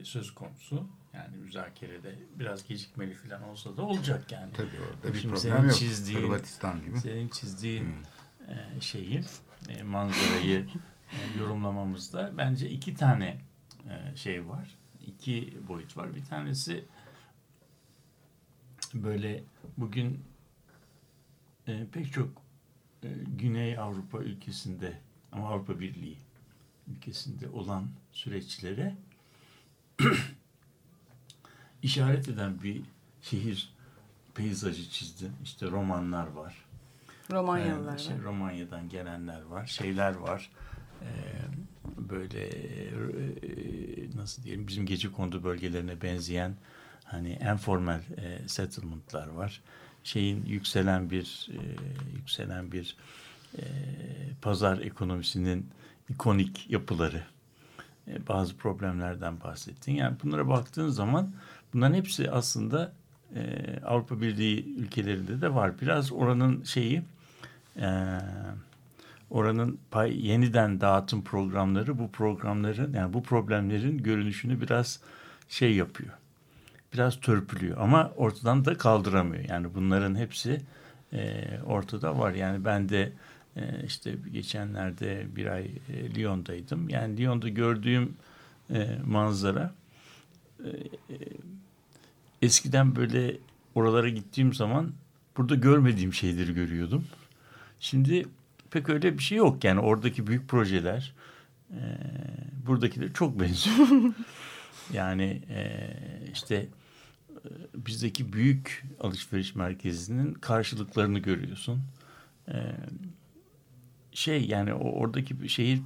e, söz konusu. Yani müzakerede biraz gecikmeli falan olsa da olacak yani. Tabii orada bir Şimdi problem senin yok. çizdiğin- Hırvatistan gibi. Senin çizdiğin e, şeyi, e, manzarayı e, yorumlamamızda bence iki tane e, şey var. İki boyut var. Bir tanesi böyle bugün e, pek çok e, Güney Avrupa ülkesinde ama Avrupa Birliği ülkesinde olan süreçlere işaret eden bir şehir peyzajı çizdi. İşte romanlar var. Romanyalılar Ee, şey, var. Romanya'dan gelenler var. Şeyler var. Ee, böyle e, nasıl diyelim bizim gece kondu bölgelerine benzeyen hani informal e, settlement'lar var. Şeyin yükselen bir e, yükselen bir e, pazar ekonomisinin ikonik yapıları. E, bazı problemlerden bahsettin. Yani bunlara baktığın zaman bunların hepsi aslında e, Avrupa Birliği ülkelerinde de var. Biraz oranın şeyi e, oranın pay, yeniden dağıtım programları bu programların yani bu problemlerin görünüşünü biraz şey yapıyor. Biraz törpülüyor ama ortadan da kaldıramıyor. Yani bunların hepsi e, ortada var. Yani ben de e, işte geçenlerde bir ay e, Lyon'daydım. Yani Lyon'da gördüğüm e, manzara e, e, eskiden böyle oralara gittiğim zaman burada görmediğim şeyleri görüyordum. Şimdi pek öyle bir şey yok. Yani oradaki büyük projeler e, buradakiler çok benziyor. yani e, işte e, bizdeki büyük alışveriş merkezinin karşılıklarını görüyorsun. E, şey yani o oradaki şehir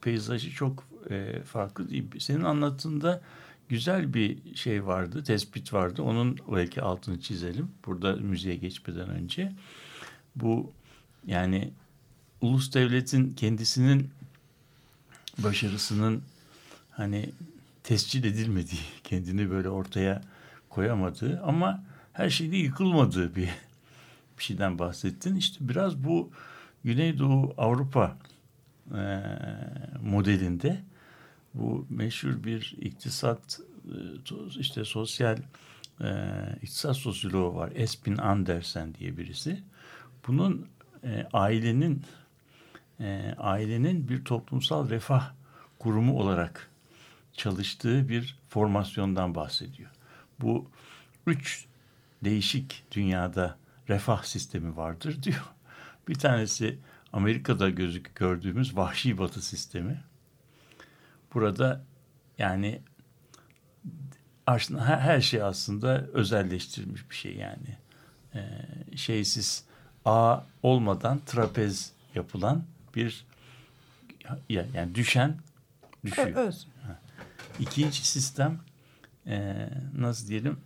peyzajı çok e, farklı değil. Senin anlattığında güzel bir şey vardı, tespit vardı. Onun belki altını çizelim. Burada müziğe geçmeden önce. Bu yani ulus devletin kendisinin başarısının hani tescil edilmediği, kendini böyle ortaya koyamadığı ama her şeyde yıkılmadığı bir, bir şeyden bahsettin. İşte biraz bu Güneydoğu Avrupa e, modelinde bu meşhur bir iktisat e, işte sosyal e, iktisat sosyoloğu var. Espin Andersen diye birisi. Bunun e, ailenin e, ailenin bir toplumsal refah kurumu olarak çalıştığı bir formasyondan bahsediyor. Bu üç değişik dünyada refah sistemi vardır diyor. Bir tanesi Amerika'da gözük gördüğümüz vahşi batı sistemi. Burada yani her şey aslında özelleştirilmiş bir şey yani. Ee, şeysiz ağ olmadan trapez yapılan bir ya- yani düşen düşüyor. Öz. İkinci sistem e, nasıl diyelim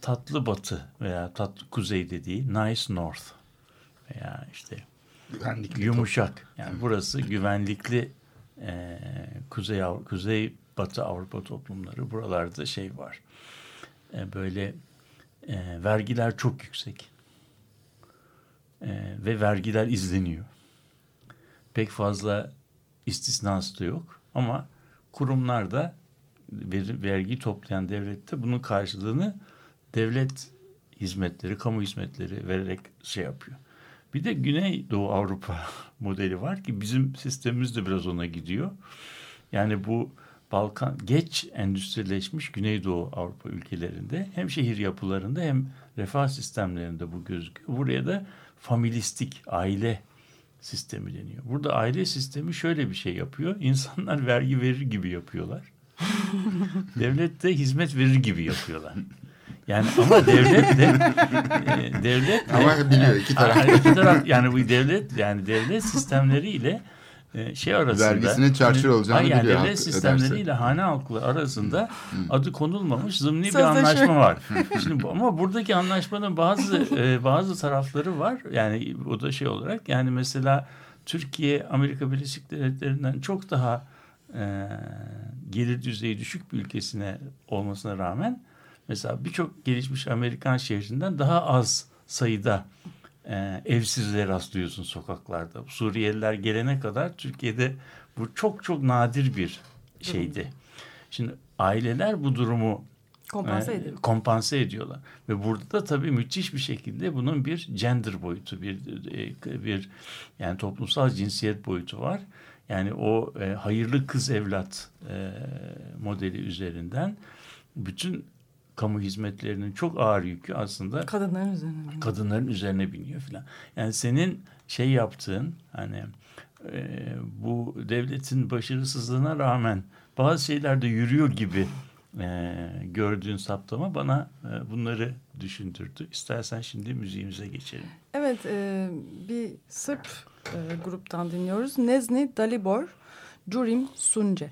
tatlı batı veya tatlı kuzey dediği nice north veya işte Güvenlikli yumuşak. Yani burası güvenlikli e, kuzey kuzey batı Avrupa toplumları. Buralarda şey var. E, böyle e, vergiler çok yüksek. E, ve vergiler izleniyor. Pek fazla istisnası da yok. Ama kurumlarda veri, vergi toplayan devlette bunun karşılığını devlet hizmetleri, kamu hizmetleri vererek şey yapıyor. Bir de Güneydoğu Avrupa modeli var ki bizim sistemimiz de biraz ona gidiyor. Yani bu Balkan geç endüstrileşmiş Güneydoğu Avrupa ülkelerinde hem şehir yapılarında hem refah sistemlerinde bu gözüküyor. Buraya da familistik aile sistemi deniyor. Burada aile sistemi şöyle bir şey yapıyor. İnsanlar vergi verir gibi yapıyorlar. Devlette hizmet verir gibi yapıyorlar. Yani ama devlet de e, devlet de, Ama biliyor iki taraf. İki taraf yani bu devlet yani devlet sistemleriyle e, şey arasında Vergisinin çarçur olacağını Hayır, yani biliyor devlet sistemleriyle hane halkı arasında adı konulmamış zımni bir anlaşma var. Şimdi ama buradaki anlaşmanın bazı e, bazı tarafları var. Yani o da şey olarak yani mesela Türkiye Amerika Birleşik Devletleri'nden çok daha e, gelir düzeyi düşük bir ülkesine olmasına rağmen mesela birçok gelişmiş Amerikan şehrinden daha az sayıda e, evsizliğe rastlıyorsun sokaklarda. Suriyeliler gelene kadar Türkiye'de bu çok çok nadir bir şeydi. Şimdi aileler bu durumu Kompanse e, ediyor. kompanse ediyorlar. Ve burada da tabii müthiş bir şekilde bunun bir gender boyutu, bir e, bir yani toplumsal cinsiyet boyutu var. Yani o e, hayırlı kız evlat e, modeli üzerinden bütün kamu hizmetlerinin çok ağır yükü aslında Kadınların üzerine. kadınların üzerine biniyor filan. Yani senin şey yaptığın hani e, bu devletin başarısızlığına rağmen bazı şeylerde yürüyor gibi e, gördüğün saptama bana e, bunları düşündürdü. İstersen şimdi müziğimize geçelim. Evet, e, bir Sırp e, gruptan dinliyoruz. Nezni Dalibor, Curim Sunce.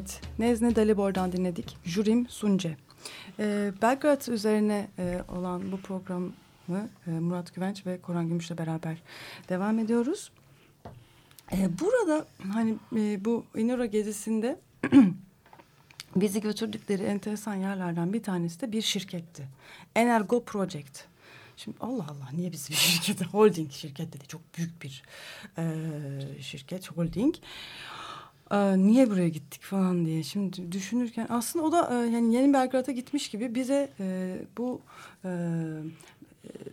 Evet, Nezne Dalibor'dan dinledik. Jurim Sunce. Ee, Belgrad üzerine e, olan bu programı e, Murat Güvenç ve Koran Gümüş'le beraber devam ediyoruz. E, burada hani e, bu İnura gezisinde bizi götürdükleri enteresan yerlerden bir tanesi de bir şirketti. Energo Project. Şimdi Allah Allah niye biz bir şirketi holding şirket dedi çok büyük bir e, şirket holding. Niye buraya gittik? falan diye. Şimdi düşünürken aslında o da e, yani Yeni Belgrad'a gitmiş gibi bize e, bu e,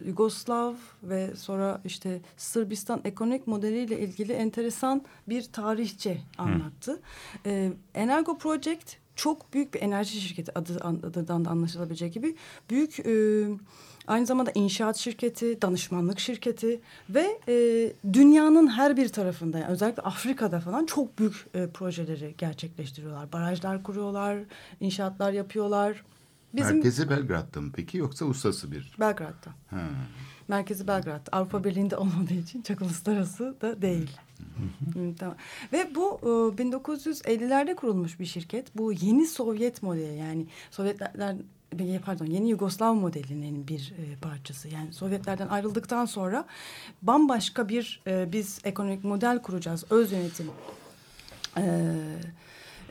Yugoslav ve sonra işte Sırbistan ekonomik modeliyle ilgili enteresan bir tarihçe anlattı. E, Energo Project çok büyük bir enerji şirketi adı, adından da anlaşılabileceği gibi. Büyük e, aynı zamanda inşaat şirketi, danışmanlık şirketi ve e, dünyanın her bir tarafında yani özellikle Afrika'da falan çok büyük e, projeleri gerçekleştiriyorlar. Barajlar kuruyorlar, inşaatlar yapıyorlar. Bizim... Merkezi Belgrad'da mı peki yoksa uluslararası bir? Belgrad'da. Ha. Merkezi Belgrad. Avrupa Birliği'nde olmadığı için çok uluslararası da değil. Tamam. Ve bu e, 1950'lerde kurulmuş bir şirket. Bu yeni Sovyet modeli yani Sovyetler pardon yeni Yugoslav modelinin bir e, parçası. Yani Sovyetlerden ayrıldıktan sonra bambaşka bir e, biz ekonomik model kuracağız. Öz yönetim e,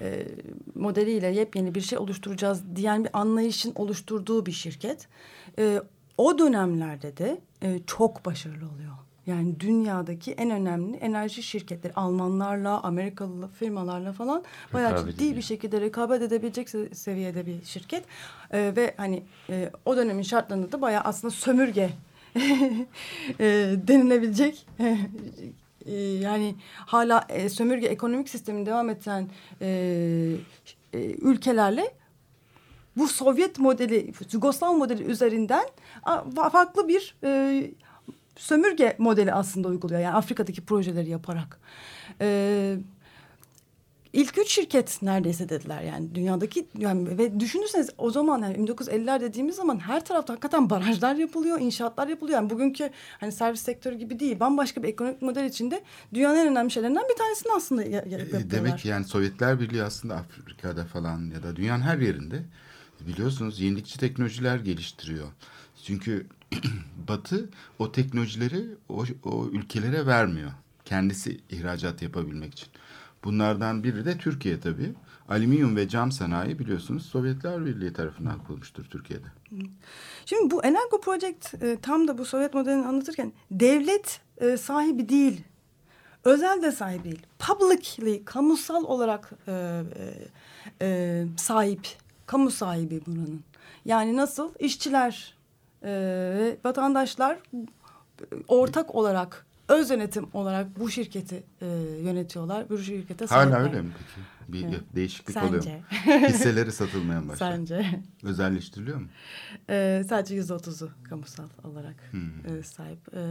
e, modeliyle yepyeni bir şey oluşturacağız diyen bir anlayışın oluşturduğu bir şirket. E, o dönemlerde de e, çok başarılı oluyor. Yani dünyadaki en önemli enerji şirketleri Almanlarla, Amerikalı firmalarla falan bayağı rekabet ciddi ediyor. bir şekilde rekabet edebilecek seviyede bir şirket. E, ve hani e, o dönemin şartlarında da bayağı aslında sömürge e, denilebilecek e, yani hala e, sömürge ekonomik sistemi devam eden e, e, ülkelerle bu Sovyet modeli, Yugoslav modeli üzerinden farklı bir e, sömürge modeli aslında uyguluyor. Yani Afrika'daki projeleri yaparak. E, ilk üç şirket neredeyse dediler yani dünyadaki yani ve düşünürseniz o zaman yani 1950'ler dediğimiz zaman her tarafta hakikaten barajlar yapılıyor, inşaatlar yapılıyor. Yani bugünkü hani servis sektörü gibi değil. Bambaşka bir ekonomik model içinde dünyanın en önemli şeylerinden bir tanesini aslında yapıyorlar. Demek ki yani Sovyetler Birliği aslında Afrika'da falan ya da dünyanın her yerinde biliyorsunuz yenilikçi teknolojiler geliştiriyor. Çünkü Batı o teknolojileri o, o ülkelere vermiyor. Kendisi ihracat yapabilmek için. Bunlardan biri de Türkiye tabii. Alüminyum ve cam sanayi biliyorsunuz Sovyetler Birliği tarafından kurulmuştur Türkiye'de. Şimdi bu Energo Project e, tam da bu Sovyet modelini anlatırken devlet e, sahibi değil. Özel de sahibi değil. Publicly, kamusal olarak e, e, e, sahip. Kamu sahibi buranın. Yani nasıl? işçiler ve vatandaşlar ortak olarak öz yönetim olarak bu şirketi e, yönetiyorlar. Bu şirkete Hala öyle mi peki? Bir evet. değişiklik Sence? oluyor mu? Hisseleri satılmaya başladı. Sence? Özelleştiriliyor mu? Ee, sadece yüzde otuzu kamusal olarak hmm. e, sahip. E,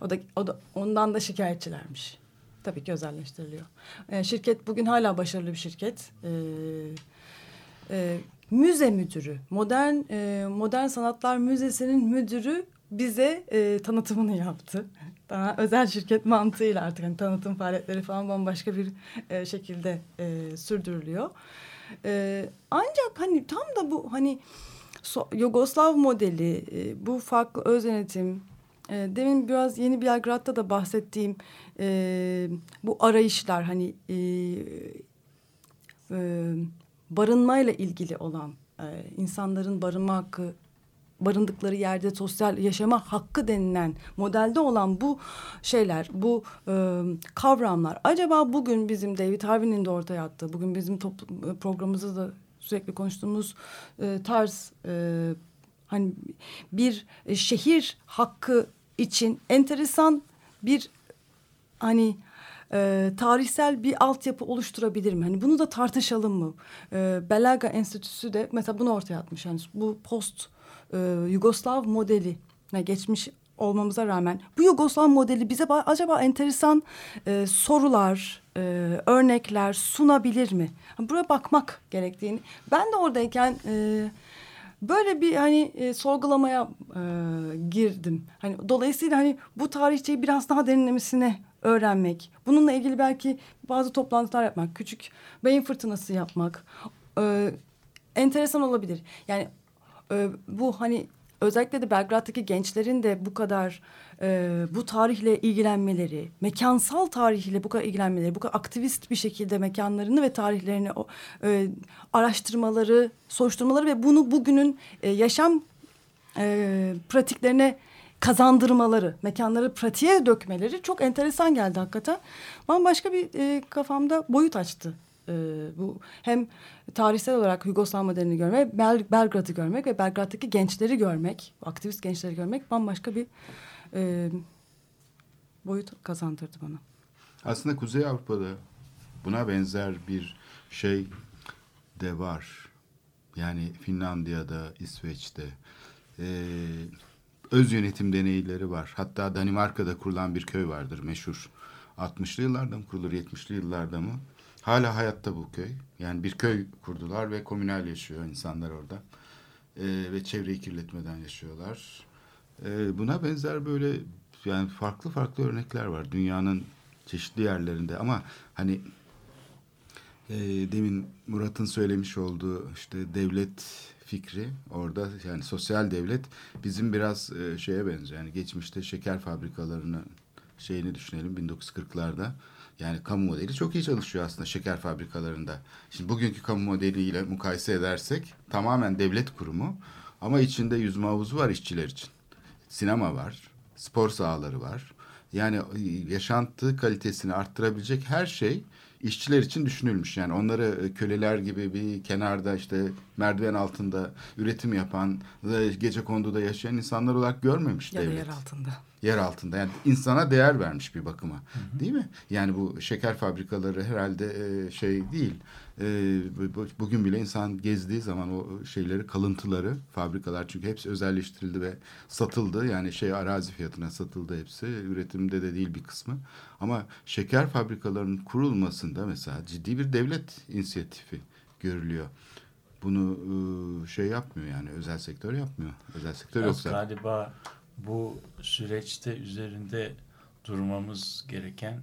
o da o da ondan da şikayetçilermiş. Tabii ki özelleştiriliyor. E, şirket bugün hala başarılı bir şirket. E, e, müze müdürü, modern e, modern sanatlar müzesinin müdürü bize e, tanıtımını yaptı. Daha özel şirket mantığıyla artık hani tanıtım faaliyetleri falan bambaşka bir e, şekilde e, sürdürülüyor. E, ancak hani tam da bu hani so, Yugoslav modeli, e, bu farklı öz yönetim, e, demin biraz yeni Belgrad'da da bahsettiğim e, bu arayışlar hani e, e, barınmayla ilgili olan e, insanların barınma hakkı barındıkları yerde sosyal yaşama hakkı denilen modelde olan bu şeyler, bu e, kavramlar acaba bugün bizim David Harvey'nin de ortaya attığı, bugün bizim programımızda da sürekli konuştuğumuz e, tarz e, hani bir şehir hakkı için enteresan bir hani e, tarihsel bir altyapı oluşturabilir mi? Hani bunu da tartışalım mı? E, Belaga Enstitüsü de mesela bunu ortaya atmış. Yani bu post e, Yugoslav modeli yani geçmiş olmamıza rağmen bu Yugoslav modeli bize acaba enteresan e, sorular, e, örnekler sunabilir mi? Buraya bakmak gerektiğini. Ben de oradayken e, böyle bir hani e, sorgulamaya e, girdim. Hani dolayısıyla hani bu tarihçeyi biraz daha derinlemesine öğrenmek, bununla ilgili belki bazı toplantılar yapmak, küçük beyin fırtınası yapmak e, enteresan olabilir. Yani e, bu hani özellikle de Belgrad'daki gençlerin de bu kadar e, bu tarihle ilgilenmeleri, mekansal tarihle bu kadar ilgilenmeleri, bu kadar aktivist bir şekilde mekanlarını ve tarihlerini e, araştırmaları, soruşturmaları ve bunu bugünün e, yaşam e, pratiklerine kazandırmaları, mekanları pratiğe dökmeleri çok enteresan geldi hakikaten. Bambaşka bir e, kafamda boyut açtı. E, bu hem tarihsel olarak Yugosłav modelini görmek, Bel Belgrad'ı görmek ve Belgrad'daki gençleri görmek, aktivist gençleri görmek bambaşka bir e, boyut kazandırdı bana. Aslında Kuzey Avrupa'da buna benzer bir şey de var. Yani Finlandiya'da, İsveç'te e, öz yönetim deneyleri var. Hatta Danimarka'da kurulan bir köy vardır meşhur. 60'lı yıllarda mı kurulur, 70'li yıllarda mı? Hala hayatta bu köy. Yani bir köy kurdular ve komünal yaşıyor insanlar orada. E, ve çevreyi kirletmeden yaşıyorlar. E, buna benzer böyle yani farklı farklı örnekler var dünyanın çeşitli yerlerinde ama hani e, demin Murat'ın söylemiş olduğu işte devlet fikri orada yani sosyal devlet bizim biraz e, şeye benziyor. Yani geçmişte şeker fabrikalarını şeyini düşünelim 1940'larda. Yani kamu modeli çok iyi çalışıyor aslında şeker fabrikalarında. Şimdi bugünkü kamu modeliyle mukayese edersek tamamen devlet kurumu ama içinde yüzme havuzu var işçiler için. Sinema var, spor sahaları var. Yani e, yaşantı kalitesini arttırabilecek her şey işçiler için düşünülmüş. Yani onları e, köleler gibi bir kenarda işte merdiven altında üretim yapan, gece konduda yaşayan insanlar olarak görmemiş Ya devlet yer altında. yer altında. Yani insana değer vermiş bir bakıma. Değil mi? Yani bu şeker fabrikaları herhalde e, şey değil. E, bu- bu- bugün bile insan gezdiği zaman o şeyleri, kalıntıları, fabrikalar çünkü hepsi özelleştirildi ve satıldı. Yani şey arazi fiyatına satıldı hepsi. Üretimde de değil bir kısmı. Ama şeker fabrikalarının kurulmasında mesela ciddi bir devlet inisiyatifi görülüyor. Bunu e, şey yapmıyor yani özel sektör yapmıyor. Özel sektör Biraz yoksa. galiba bu süreçte üzerinde durmamız gereken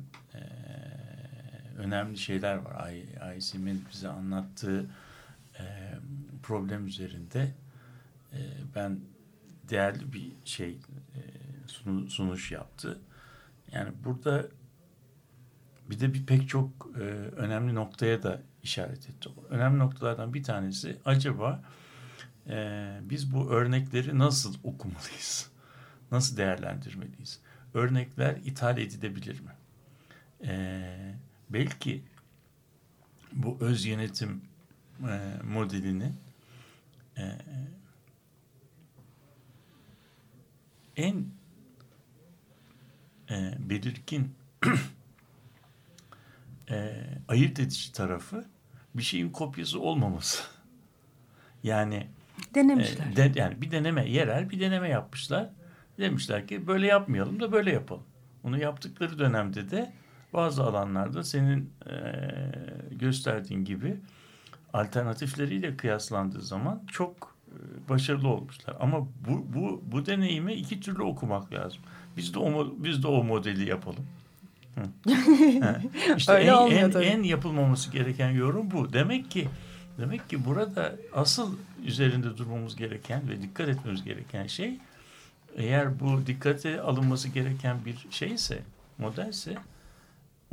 önemli şeyler var. Aysim'in bize anlattığı eee, problem üzerinde eee, ben değerli bir şey eee, sunu- sunuş yaptı. Yani burada bir de bir pek çok eee, önemli noktaya da işaret etti. Önemli noktalardan bir tanesi acaba eee, biz bu örnekleri nasıl okumalıyız? Nasıl değerlendirmeliyiz? Örnekler ithal edilebilir mi? Eee, belki bu öz yönetim eee, modelini eee, en eee, belirgin eee, ayırt edici tarafı bir şeyin kopyası olmaması. Yani Denemişler. e, de- yani bir deneme yerel bir deneme yapmışlar. Demişler ki böyle yapmayalım da böyle yapalım. Bunu yaptıkları dönemde de bazı alanlarda senin e, gösterdiğin gibi alternatifleriyle kıyaslandığı zaman çok e, başarılı olmuşlar. Ama bu bu bu deneyimi iki türlü okumak lazım. Biz de o biz de o modeli yapalım. İşte Öyle en, olmuyor en, tabii. en yapılmaması gereken yorum bu. Demek ki demek ki burada asıl üzerinde durmamız gereken ve dikkat etmemiz gereken şey eğer bu dikkate alınması gereken bir şeyse, modelse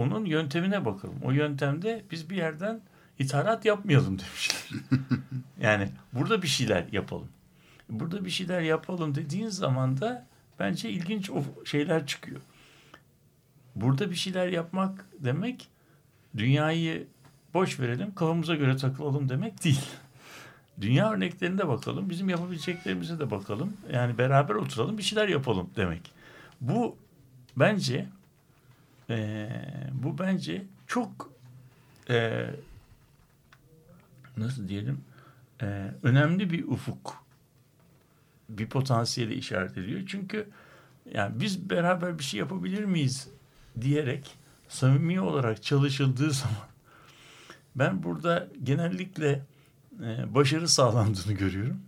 onun yöntemine bakalım. O yöntemde biz bir yerden ithalat yapmayalım demişler. yani burada bir şeyler yapalım. Burada bir şeyler yapalım dediğin zaman da bence ilginç o şeyler çıkıyor. Burada bir şeyler yapmak demek dünyayı boş verelim, kafamıza göre takılalım demek değil. Dünya örneklerine bakalım, bizim yapabileceklerimize de bakalım. Yani beraber oturalım, bir şeyler yapalım demek. Bu bence eee, bu bence çok eee, nasıl diyelim eee, önemli bir ufuk bir potansiyeli işaret ediyor. Çünkü yani biz beraber bir şey yapabilir miyiz diyerek samimi olarak çalışıldığı zaman ben burada genellikle e, başarı sağlandığını görüyorum.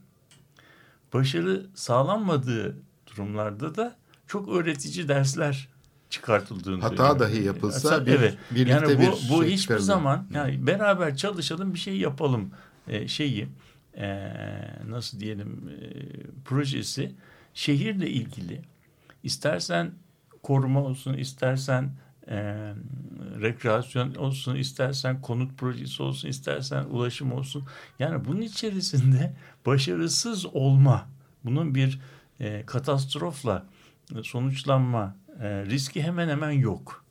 başarı sağlanmadığı durumlarda da çok öğretici dersler çıkartıldığını Hata duyuyorum. dahi yapılsa Mesela, bir- evet. birlikte yani bu, bir bu şey hiçbir çıkarılıyor. zaman yani beraber çalışalım bir şey yapalım e, şeyi e, nasıl diyelim e, projesi şehirle ilgili istersen koruma olsun istersen e, rekreasyon olsun istersen konut projesi olsun istersen ulaşım olsun yani bunun içerisinde başarısız olma bunun bir e, katastrofla sonuçlanma e, riski hemen hemen yok.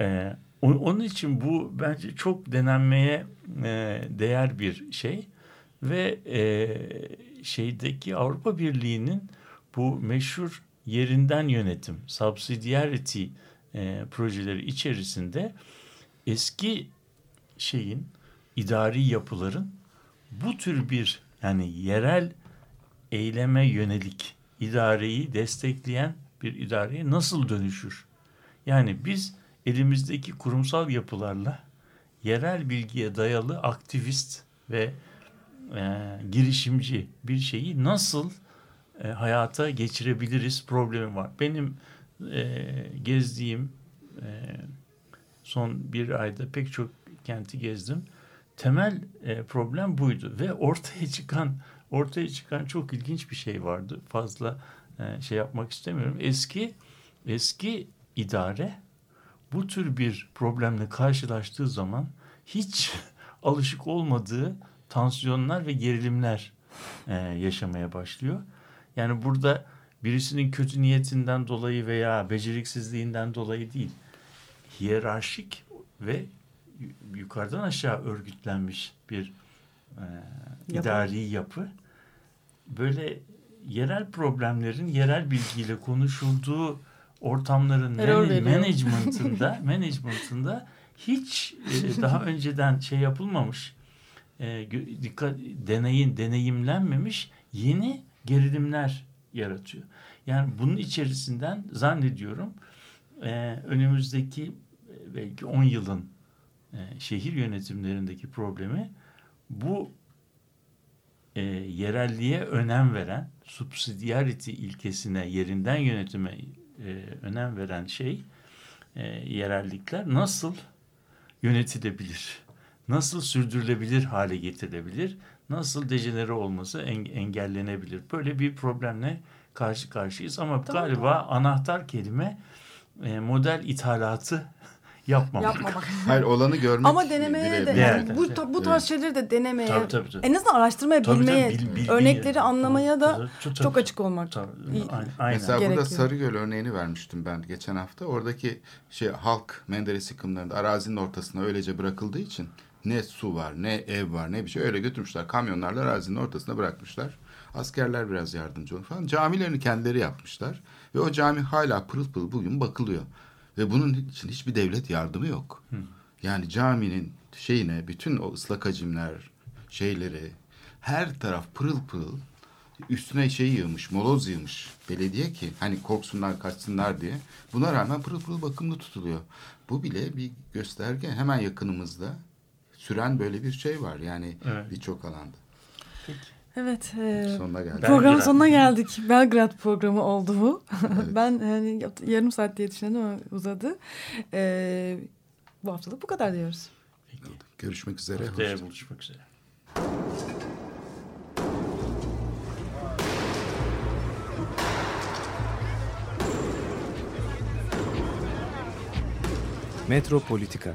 E, onun için bu bence çok denenmeye e, değer bir şey ve e, şeydeki Avrupa Birliği'nin bu meşhur yerinden yönetim, subsidiarity e, projeleri içerisinde eski şeyin idari yapıların bu tür bir yani yerel eyleme yönelik idareyi destekleyen bir idareye nasıl dönüşür? Yani biz elimizdeki kurumsal yapılarla yerel bilgiye dayalı aktivist ve e, girişimci bir şeyi nasıl e, hayata geçirebiliriz problemi var. Benim e, gezdiğim e, son bir ayda pek çok kenti gezdim. Temel e, problem buydu ve ortaya çıkan ortaya çıkan çok ilginç bir şey vardı. Fazla e, şey yapmak istemiyorum. Eski eski idare bu tür bir problemle karşılaştığı zaman hiç alışık olmadığı tansiyonlar ve gerilimler e, yaşamaya başlıyor. Yani burada birisinin kötü niyetinden dolayı veya beceriksizliğinden dolayı değil, hiyerarşik ve yu- yukarıdan aşağı örgütlenmiş bir e, idari yapı böyle yerel problemlerin yerel bilgiyle konuşulduğu ortamların man- management'ında management'ında hiç e, daha önceden şey yapılmamış e, dikkat deneyin deneyimlenmemiş yeni gerilimler yaratıyor. Yani bunun içerisinden zannediyorum e, önümüzdeki e, belki 10 yılın e, şehir yönetimlerindeki problemi bu e, yerelliğe önem veren, subsidiarity ilkesine, yerinden yönetime e, önem veren şey, e, yerellikler nasıl yönetilebilir? Nasıl sürdürülebilir hale getirilebilir? Nasıl dejenere olması en- engellenebilir? Böyle bir problemle karşı karşıyayız ama galiba anahtar kelime e, model ithalatı yapmamak. Yapmamak. Hayır olanı görmek. Ama denemeye de yani bu, bu tarz evet. şeyleri de denemeye Tabii, tabii, tabii. en azından araştırmaya Tabii, tabii, bilmeye bil- bil- örnekleri bil- anlamaya da Tabii, tabii, çok tabii. açık olmak Tabii, aynen. Mesela Gerekiyor. burada Sarıgöl örneğini vermiştim ben geçen hafta. Oradaki şey halk Menderes yıkımlarında arazinin ortasına öylece bırakıldığı için ne su var, ne ev var, ne bir şey öyle götürmüşler. Kamyonlarla arazinin ortasına bırakmışlar. Askerler biraz yardımcı oldu falan. Camilerini kendileri yapmışlar. Ve o cami hala pırıl pırıl bugün bakılıyor. Ve bunun için hiçbir devlet yardımı yok. Yani caminin şeyine bütün o ıslak hacimler, şeyleri her taraf pırıl pırıl üstüne şey yığmış, moloz yığmış belediye ki hani korksunlar kaçsınlar diye. Buna rağmen pırıl pırıl bakımlı tutuluyor. Bu bile bir gösterge hemen yakınımızda süren böyle bir şey var yani Evet. birçok alanda. Evet. e, Sonuna geldik. Program Belgrad. sonuna geldik. Belgrad programı oldu bu. ben hani yarım saat diye düşündüm ama uzadı. E, bu haftalık bu kadar diyoruz. Görüşmek üzere. Haftaya hoşça- buluşmak üzere. Metropolitika